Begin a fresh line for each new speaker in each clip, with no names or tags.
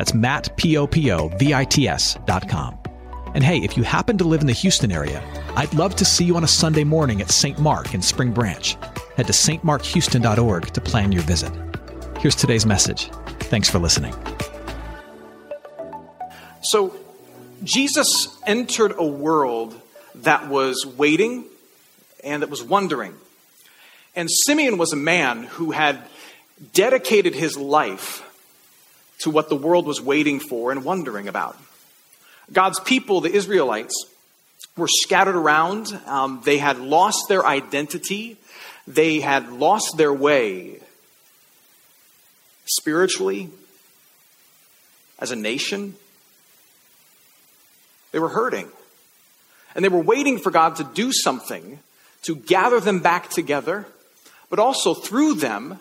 That's Matt, P-O-P-O-V-I-T-S dot com. And hey, if you happen to live in the Houston area, I'd love to see you on a Sunday morning at St. Mark in Spring Branch. Head to stmarkhouston.org to plan your visit. Here's today's message. Thanks for listening.
So, Jesus entered a world that was waiting and that was wondering. And Simeon was a man who had dedicated his life to what the world was waiting for and wondering about. God's people, the Israelites, were scattered around. Um, they had lost their identity. They had lost their way spiritually, as a nation. They were hurting. And they were waiting for God to do something to gather them back together, but also through them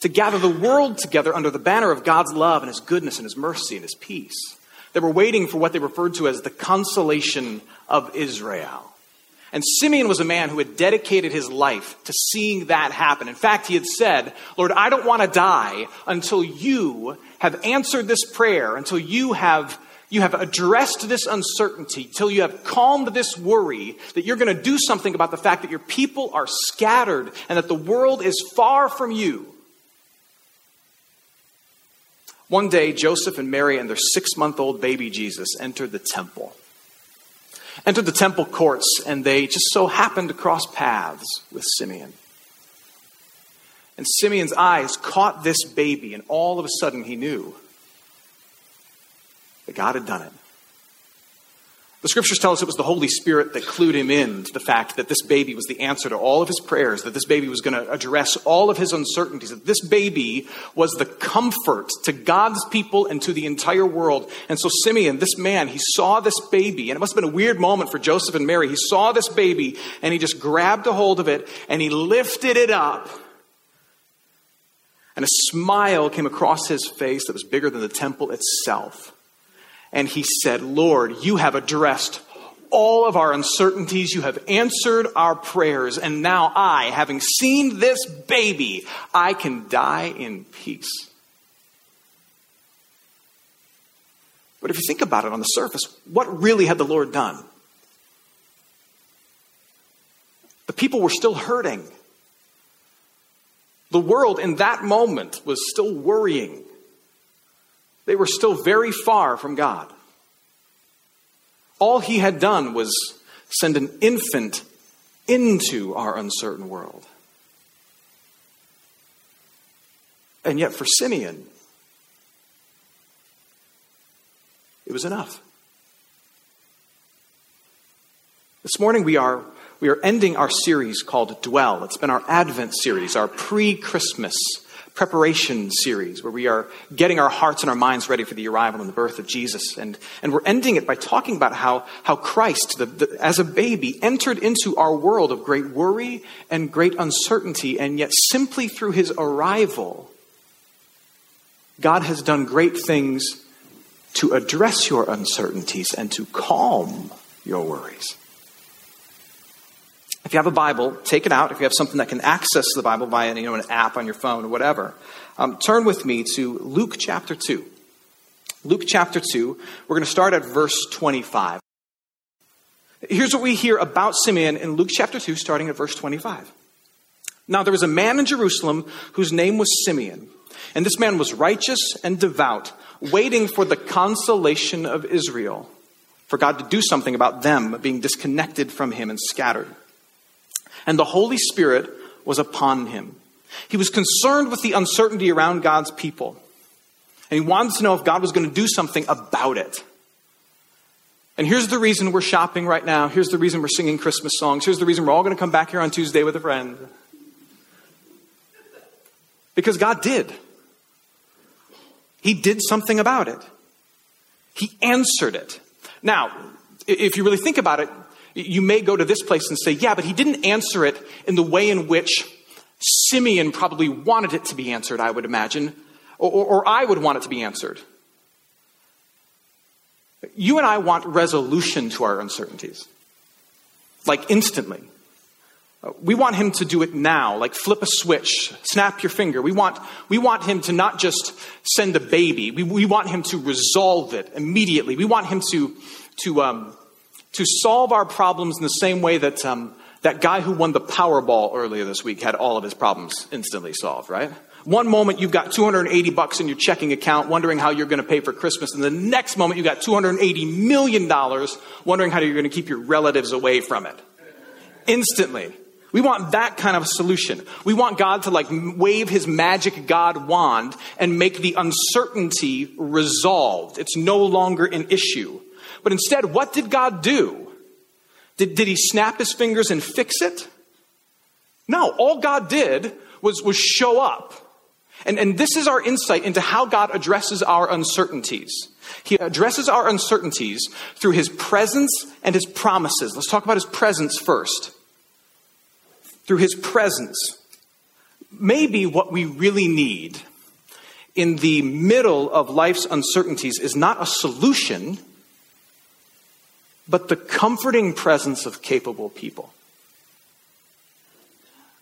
to gather the world together under the banner of God's love and His goodness and His mercy and His peace. They were waiting for what they referred to as the consolation of Israel. And Simeon was a man who had dedicated his life to seeing that happen. In fact, he had said, Lord, I don't want to die until you have answered this prayer, until you have you have addressed this uncertainty, till you have calmed this worry, that you're going to do something about the fact that your people are scattered and that the world is far from you. One day, Joseph and Mary and their six month old baby Jesus entered the temple. Entered the temple courts, and they just so happened to cross paths with Simeon. And Simeon's eyes caught this baby, and all of a sudden he knew that God had done it. The scriptures tell us it was the Holy Spirit that clued him in to the fact that this baby was the answer to all of his prayers, that this baby was going to address all of his uncertainties, that this baby was the comfort to God's people and to the entire world. And so Simeon, this man, he saw this baby, and it must have been a weird moment for Joseph and Mary. He saw this baby, and he just grabbed a hold of it, and he lifted it up. And a smile came across his face that was bigger than the temple itself and he said, Lord, you have addressed all of our uncertainties. You have answered our prayers. And now I, having seen this baby, I can die in peace. But if you think about it on the surface, what really had the Lord done? The people were still hurting. The world in that moment was still worrying. They were still very far from God. All he had done was send an infant into our uncertain world. And yet, for Simeon, it was enough. This morning, we are, we are ending our series called Dwell. It's been our Advent series, our pre Christmas preparation series where we are getting our hearts and our minds ready for the arrival and the birth of Jesus. And, and we're ending it by talking about how, how Christ, the, the, as a baby, entered into our world of great worry and great uncertainty, and yet simply through his arrival, God has done great things to address your uncertainties and to calm your worries. If you have a Bible, take it out. If you have something that can access the Bible via you know, an app on your phone or whatever, um, turn with me to Luke chapter 2. Luke chapter 2, we're going to start at verse 25. Here's what we hear about Simeon in Luke chapter 2, starting at verse 25. Now, there was a man in Jerusalem whose name was Simeon, and this man was righteous and devout, waiting for the consolation of Israel, for God to do something about them being disconnected from him and scattered and the Holy Spirit was upon him. He was concerned with the uncertainty around God's people. And he wanted to know if God was going to do something about it. And here's the reason we're shopping right now. Here's the reason we're singing Christmas songs. Here's the reason we're all going to come back here on Tuesday with a friend. Because God did. He did something about it. He answered it. Now, if you really think about it, you may go to this place and say, yeah, but he didn't answer it in the way in which Simeon probably wanted it to be answered, I would imagine, or, or, I would want it to be answered. You and I want resolution to our uncertainties, like instantly. We want him to do it now, like flip a switch, snap your finger. We want, we want him to not just send a baby, we, we want him to resolve it immediately. We want him to, to, um, to solve our problems in the same way that um, that guy who won the Powerball earlier this week had all of his problems instantly solved, right? One moment you've got 280 bucks in your checking account wondering how you're going to pay for Christmas, and the next moment you've got 280 million dollars wondering how you're going to keep your relatives away from it. Instantly. We want that kind of solution. We want God to like wave his magic God wand and make the uncertainty resolved. It's no longer an issue. But instead, what did God do? Did, did he snap his fingers and fix it? No, all God did was, was show up. And, and this is our insight into how God addresses our uncertainties. He addresses our uncertainties through his presence and his promises. Let's talk about his presence first. Through his presence. Maybe what we really need in the middle of life's uncertainties is not a solution, but the comforting presence of capable people.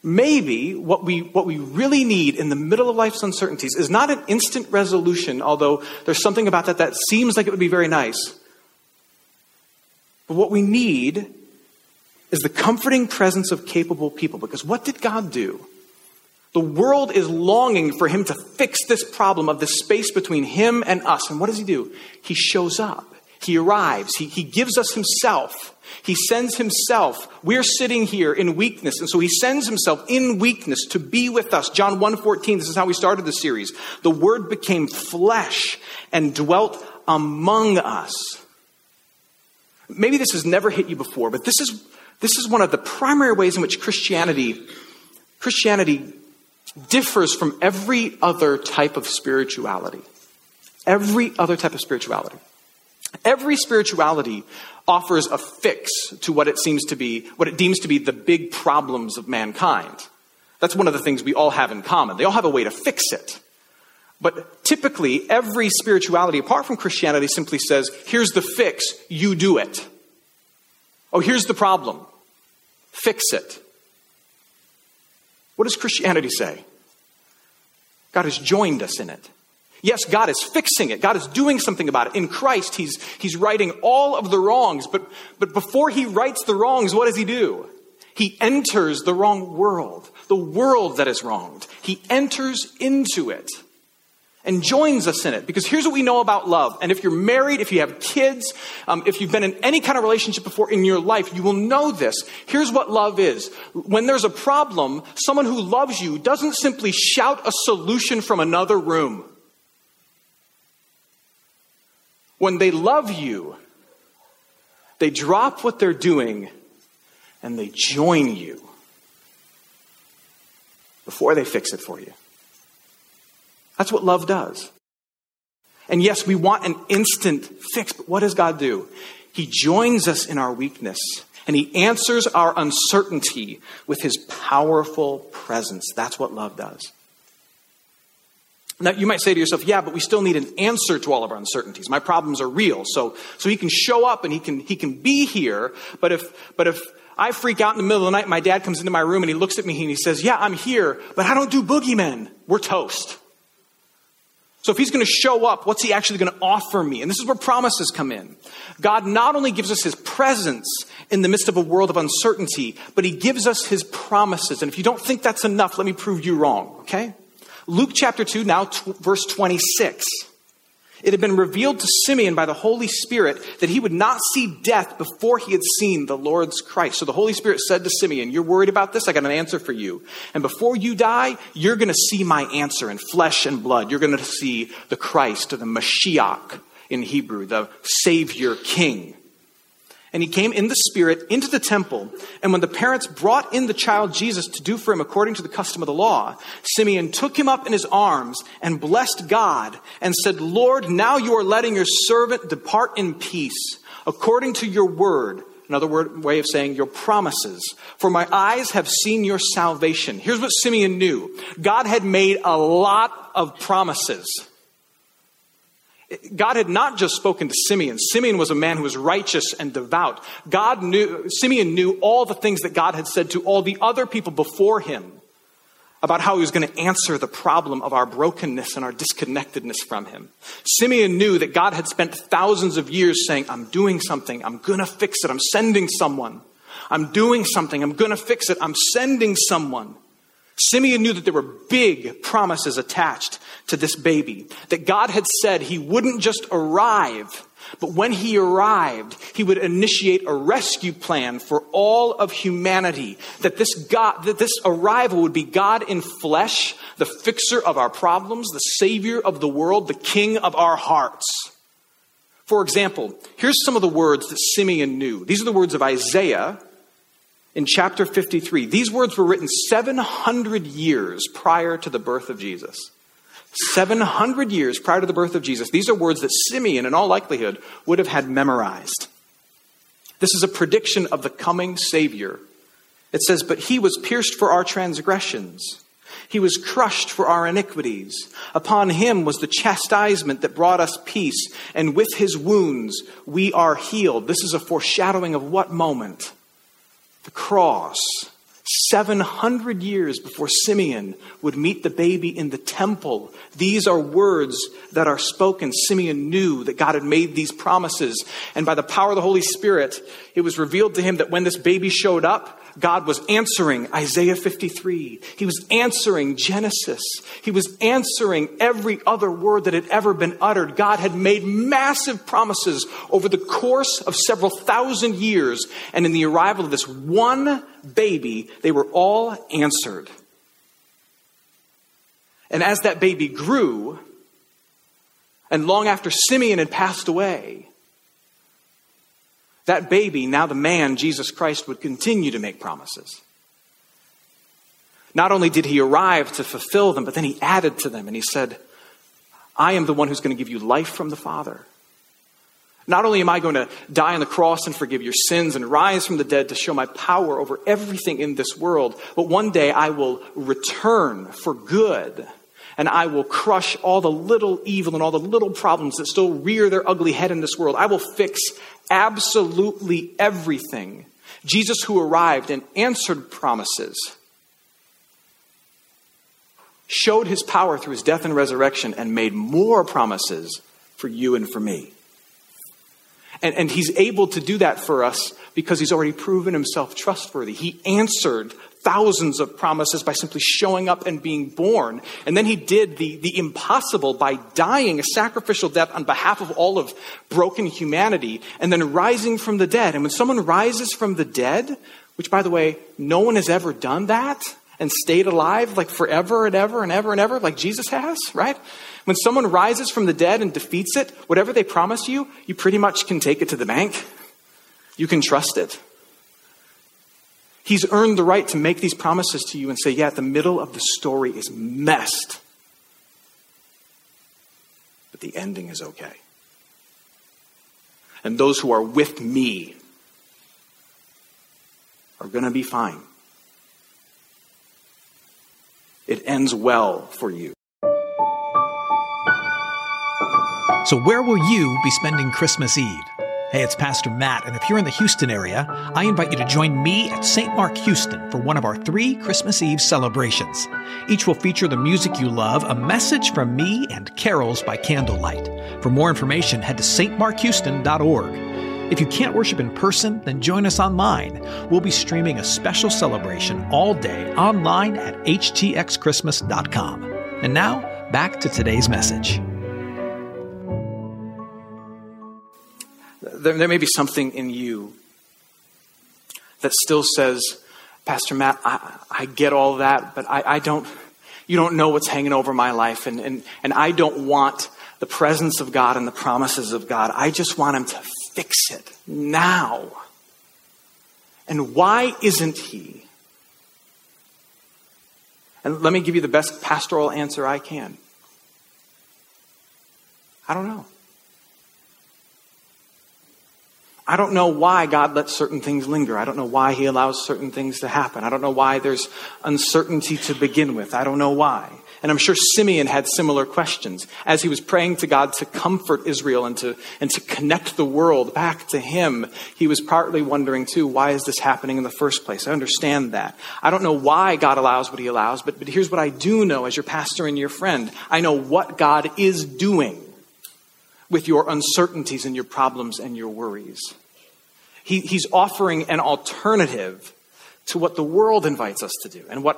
Maybe what we, what we really need in the middle of life's uncertainties is not an instant resolution, although there's something about that that seems like it would be very nice. But what we need is the comforting presence of capable people. Because what did God do? The world is longing for Him to fix this problem of the space between Him and us. And what does He do? He shows up. He arrives. He, he gives us himself. He sends himself. We're sitting here in weakness, and so he sends himself in weakness to be with us. John 1:14, this is how we started the series. The word became flesh and dwelt among us. Maybe this has never hit you before, but this is this is one of the primary ways in which Christianity Christianity differs from every other type of spirituality. Every other type of spirituality. Every spirituality offers a fix to what it seems to be, what it deems to be the big problems of mankind. That's one of the things we all have in common. They all have a way to fix it. But typically, every spirituality, apart from Christianity, simply says, here's the fix, you do it. Oh, here's the problem, fix it. What does Christianity say? God has joined us in it. Yes, God is fixing it. God is doing something about it. In Christ, He's, he's righting all of the wrongs. But, but before He rights the wrongs, what does He do? He enters the wrong world, the world that is wronged. He enters into it and joins us in it. Because here's what we know about love. And if you're married, if you have kids, um, if you've been in any kind of relationship before in your life, you will know this. Here's what love is. When there's a problem, someone who loves you doesn't simply shout a solution from another room. When they love you, they drop what they're doing and they join you before they fix it for you. That's what love does. And yes, we want an instant fix, but what does God do? He joins us in our weakness and He answers our uncertainty with His powerful presence. That's what love does. Now, you might say to yourself, yeah, but we still need an answer to all of our uncertainties. My problems are real. So, so he can show up and he can, he can be here. But if, but if I freak out in the middle of the night, my dad comes into my room and he looks at me and he says, yeah, I'm here, but I don't do boogeymen. We're toast. So if he's going to show up, what's he actually going to offer me? And this is where promises come in. God not only gives us his presence in the midst of a world of uncertainty, but he gives us his promises. And if you don't think that's enough, let me prove you wrong, okay? Luke chapter 2, now t- verse 26. It had been revealed to Simeon by the Holy Spirit that he would not see death before he had seen the Lord's Christ. So the Holy Spirit said to Simeon, You're worried about this? I got an answer for you. And before you die, you're going to see my answer in flesh and blood. You're going to see the Christ, the Mashiach in Hebrew, the Savior King. And he came in the Spirit into the temple. And when the parents brought in the child Jesus to do for him according to the custom of the law, Simeon took him up in his arms and blessed God and said, Lord, now you are letting your servant depart in peace according to your word. Another word, way of saying your promises. For my eyes have seen your salvation. Here's what Simeon knew God had made a lot of promises. God had not just spoken to Simeon. Simeon was a man who was righteous and devout. God knew, Simeon knew all the things that God had said to all the other people before him about how he was going to answer the problem of our brokenness and our disconnectedness from him. Simeon knew that God had spent thousands of years saying, I'm doing something. I'm going to fix it. I'm sending someone. I'm doing something. I'm going to fix it. I'm sending someone. Simeon knew that there were big promises attached to this baby. That God had said he wouldn't just arrive, but when he arrived, he would initiate a rescue plan for all of humanity. That this God, that this arrival would be God in flesh, the fixer of our problems, the savior of the world, the king of our hearts. For example, here's some of the words that Simeon knew. These are the words of Isaiah in chapter 53. These words were written 700 years prior to the birth of Jesus. 700 years prior to the birth of Jesus. These are words that Simeon, in all likelihood, would have had memorized. This is a prediction of the coming Savior. It says, But he was pierced for our transgressions. He was crushed for our iniquities. Upon him was the chastisement that brought us peace, and with his wounds we are healed. This is a foreshadowing of what moment? The cross. 700 years before Simeon would meet the baby in the temple. These are words that are spoken. Simeon knew that God had made these promises. And by the power of the Holy Spirit, it was revealed to him that when this baby showed up, God was answering Isaiah 53. He was answering Genesis. He was answering every other word that had ever been uttered. God had made massive promises over the course of several thousand years. And in the arrival of this one baby, they were all answered. And as that baby grew, and long after Simeon had passed away, that baby, now the man, Jesus Christ, would continue to make promises. Not only did he arrive to fulfill them, but then he added to them and he said, I am the one who's going to give you life from the Father. Not only am I going to die on the cross and forgive your sins and rise from the dead to show my power over everything in this world, but one day I will return for good and I will crush all the little evil and all the little problems that still rear their ugly head in this world. I will fix absolutely everything. Jesus, who arrived and answered promises, showed his power through his death and resurrection and made more promises for you and for me. And, and he's able to do that for us because he's already proven himself trustworthy. He answered thousands of promises by simply showing up and being born. And then he did the, the impossible by dying a sacrificial death on behalf of all of broken humanity and then rising from the dead. And when someone rises from the dead, which by the way, no one has ever done that and stayed alive like forever and ever and ever and ever, like Jesus has, right? When someone rises from the dead and defeats it, whatever they promise you, you pretty much can take it to the bank. You can trust it. He's earned the right to make these promises to you and say, yeah, the middle of the story is messed. But the ending is okay. And those who are with me are going to be fine. It ends well for you.
So, where will you be spending Christmas Eve? Hey, it's Pastor Matt, and if you're in the Houston area, I invite you to join me at St. Mark Houston for one of our three Christmas Eve celebrations. Each will feature the music you love, a message from me, and carols by candlelight. For more information, head to stmarkhouston.org. If you can't worship in person, then join us online. We'll be streaming a special celebration all day online at htxchristmas.com. And now, back to today's message.
There, there may be something in you that still says, Pastor Matt, I, I get all that, but I, I, don't, you don't know what's hanging over my life, and, and, and I don't want the presence of God and the promises of God. I just want Him to fix it now. And why isn't he? And let me give you the best pastoral answer I can. I don't know. I don't know why God lets certain things linger. I don't know why He allows certain things to happen. I don't know why there's uncertainty to begin with. I don't know why. And I'm sure Simeon had similar questions as he was praying to God to comfort Israel and to, and to connect the world back to him. He was partly wondering too, why is this happening in the first place? I understand that. I don't know why God allows what he allows, but, but here's what I do know as your pastor and your friend. I know what God is doing with your uncertainties and your problems and your worries. He, he's offering an alternative to what the world invites us to do and what,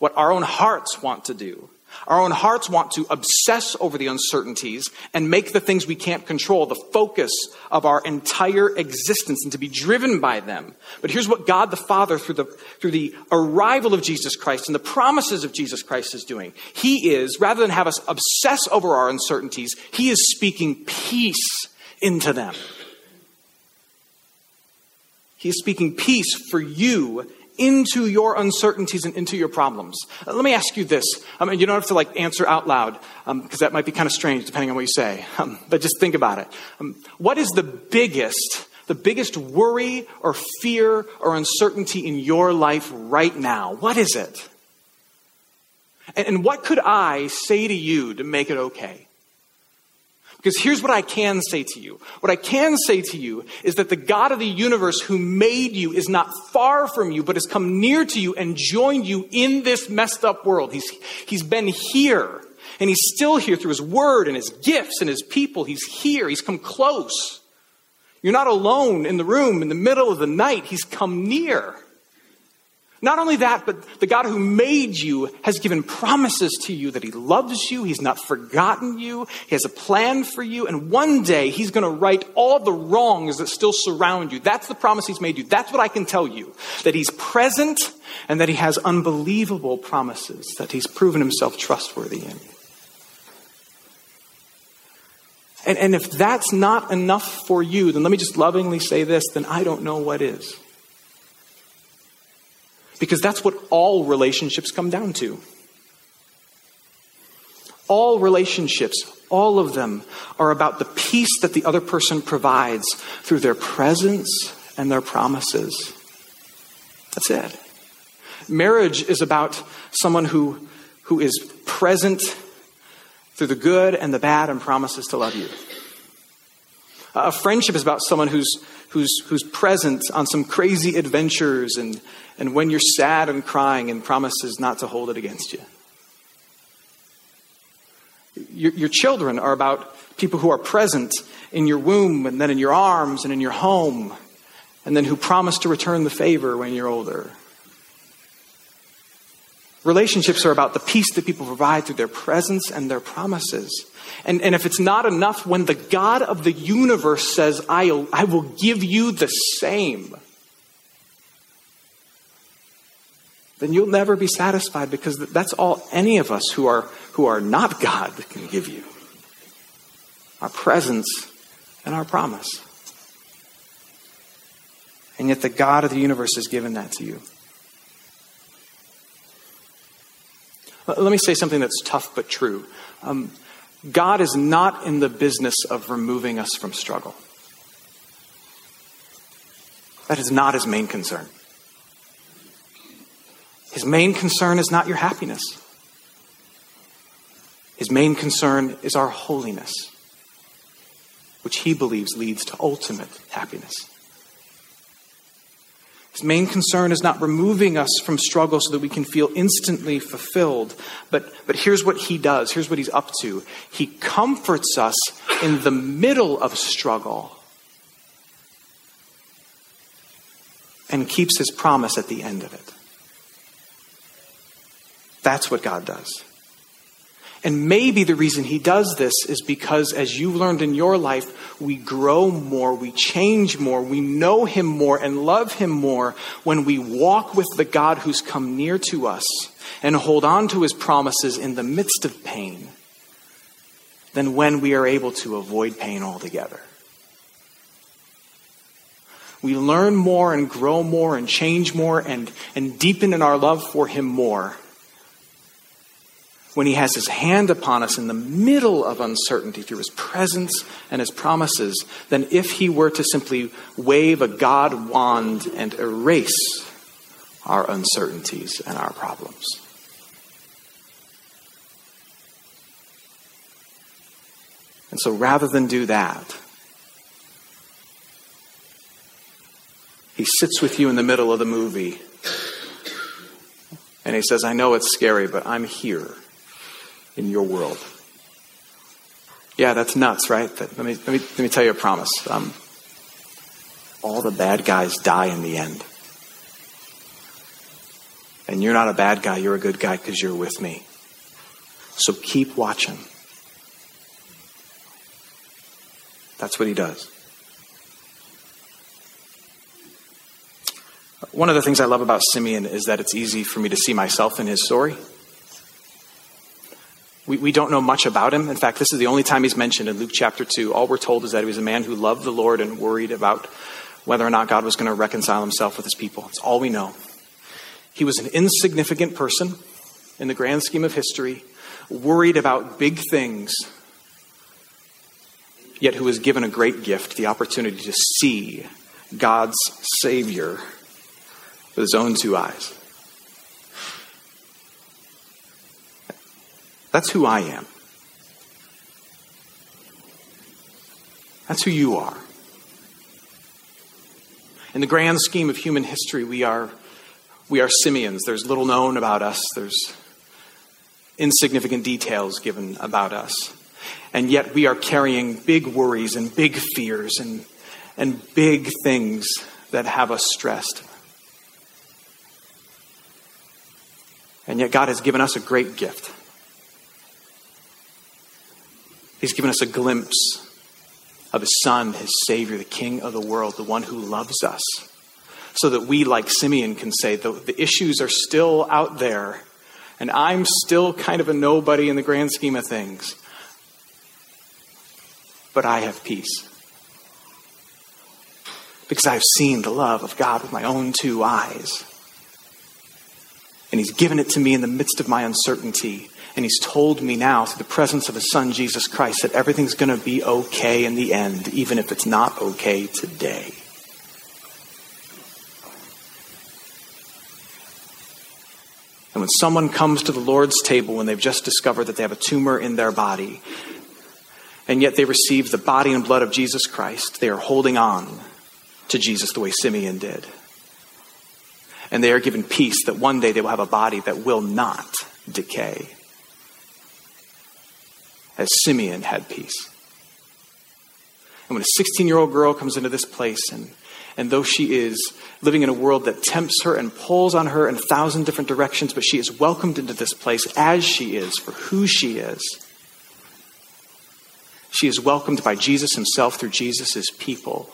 what our own hearts want to do. Our own hearts want to obsess over the uncertainties and make the things we can't control the focus of our entire existence and to be driven by them. But here's what God the Father, through the, through the arrival of Jesus Christ and the promises of Jesus Christ, is doing. He is, rather than have us obsess over our uncertainties, He is speaking peace into them. He is speaking peace for you into your uncertainties and into your problems. Uh, let me ask you this. I mean, you don't have to like answer out loud because um, that might be kind of strange depending on what you say. Um, but just think about it. Um, what is the biggest, the biggest worry or fear or uncertainty in your life right now? What is it? and, and what could I say to you to make it okay? Because here's what I can say to you. What I can say to you is that the God of the universe who made you is not far from you, but has come near to you and joined you in this messed up world. He's, he's been here and he's still here through his word and his gifts and his people. He's here. He's come close. You're not alone in the room in the middle of the night. He's come near. Not only that, but the God who made you has given promises to you that He loves you, He's not forgotten you, He has a plan for you, and one day He's going to right all the wrongs that still surround you. That's the promise He's made you. That's what I can tell you that He's present and that He has unbelievable promises that He's proven Himself trustworthy in. And, and if that's not enough for you, then let me just lovingly say this then I don't know what is. Because that's what all relationships come down to. All relationships, all of them, are about the peace that the other person provides through their presence and their promises. That's it. Marriage is about someone who, who is present through the good and the bad and promises to love you. A friendship is about someone who's, who's, who's present on some crazy adventures and, and when you're sad and crying and promises not to hold it against you. Your, your children are about people who are present in your womb and then in your arms and in your home, and then who promise to return the favor when you're older. Relationships are about the peace that people provide through their presence and their promises. And, and if it's not enough, when the God of the universe says, I, I will give you the same, then you'll never be satisfied because that's all any of us who are, who are not God can give you our presence and our promise. And yet the God of the universe has given that to you. Let me say something that's tough but true. Um, God is not in the business of removing us from struggle. That is not his main concern. His main concern is not your happiness. His main concern is our holiness, which he believes leads to ultimate happiness. His main concern is not removing us from struggle so that we can feel instantly fulfilled. But, but here's what he does. Here's what he's up to. He comforts us in the middle of struggle and keeps his promise at the end of it. That's what God does. And maybe the reason he does this is because, as you've learned in your life, we grow more, we change more, we know him more, and love him more when we walk with the God who's come near to us and hold on to his promises in the midst of pain than when we are able to avoid pain altogether. we learn more and grow more and change more and, and deepen in our love for Him more when He has His hand upon us in the middle of uncertainty through His presence and His promises than if He were to simply wave a God wand and erase our uncertainties and our problems. And so rather than do that, He sits with you in the middle of the movie and He says, I know it's scary, but I'm here in your world. Yeah, that's nuts, right? Let me, let me, let me tell you a promise. Um, all the bad guys die in the end. And you're not a bad guy, you're a good guy because you're with me. So keep watching. That's what he does. One of the things I love about Simeon is that it's easy for me to see myself in his story. We, we don't know much about him. In fact, this is the only time he's mentioned in Luke chapter 2. All we're told is that he was a man who loved the Lord and worried about whether or not God was going to reconcile himself with his people. That's all we know. He was an insignificant person in the grand scheme of history, worried about big things, yet who was given a great gift the opportunity to see God's Savior with his own two eyes. That's who I am. That's who you are. In the grand scheme of human history, we are, we are Simeons. There's little known about us, there's insignificant details given about us. And yet we are carrying big worries and big fears and, and big things that have us stressed. And yet God has given us a great gift. He's given us a glimpse of his son, his savior, the king of the world, the one who loves us. So that we, like Simeon, can say, the, the issues are still out there, and I'm still kind of a nobody in the grand scheme of things. But I have peace. Because I've seen the love of God with my own two eyes. And He's given it to me in the midst of my uncertainty and he's told me now, through the presence of his son, Jesus Christ, that everything's going to be okay in the end, even if it's not okay today. And when someone comes to the Lord's table when they've just discovered that they have a tumor in their body, and yet they receive the body and blood of Jesus Christ, they are holding on to Jesus the way Simeon did. And they are given peace that one day they will have a body that will not decay as Simeon had peace. And when a 16 year old girl comes into this place, and, and though she is living in a world that tempts her and pulls on her in a thousand different directions, but she is welcomed into this place as she is, for who she is, she is welcomed by Jesus himself through Jesus' people.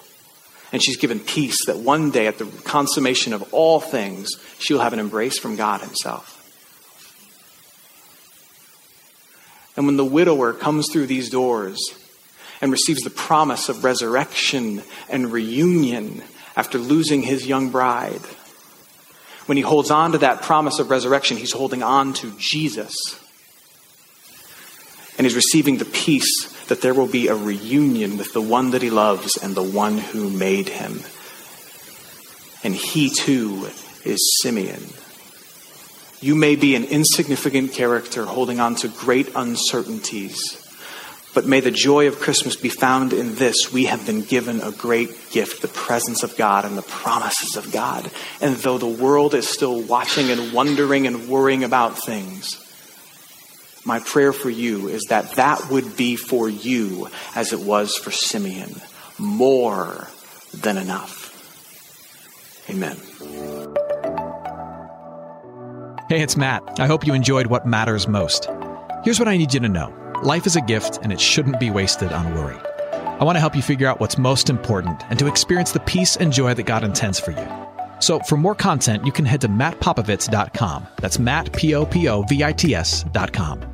And she's given peace that one day, at the consummation of all things, she will have an embrace from God himself. And when the widower comes through these doors and receives the promise of resurrection and reunion after losing his young bride, when he holds on to that promise of resurrection, he's holding on to Jesus. And he's receiving the peace that there will be a reunion with the one that he loves and the one who made him. And he too is Simeon. You may be an insignificant character holding on to great uncertainties. But may the joy of Christmas be found in this. We have been given a great gift, the presence of God and the promises of God. And though the world is still watching and wondering and worrying about things, my prayer for you is that that would be for you as it was for Simeon more than enough. Amen.
Hey, it's Matt. I hope you enjoyed what matters most. Here's what I need you to know life is a gift, and it shouldn't be wasted on worry. I want to help you figure out what's most important and to experience the peace and joy that God intends for you. So, for more content, you can head to mattpopovits.com. That's Matt, P O P O V I T S.com.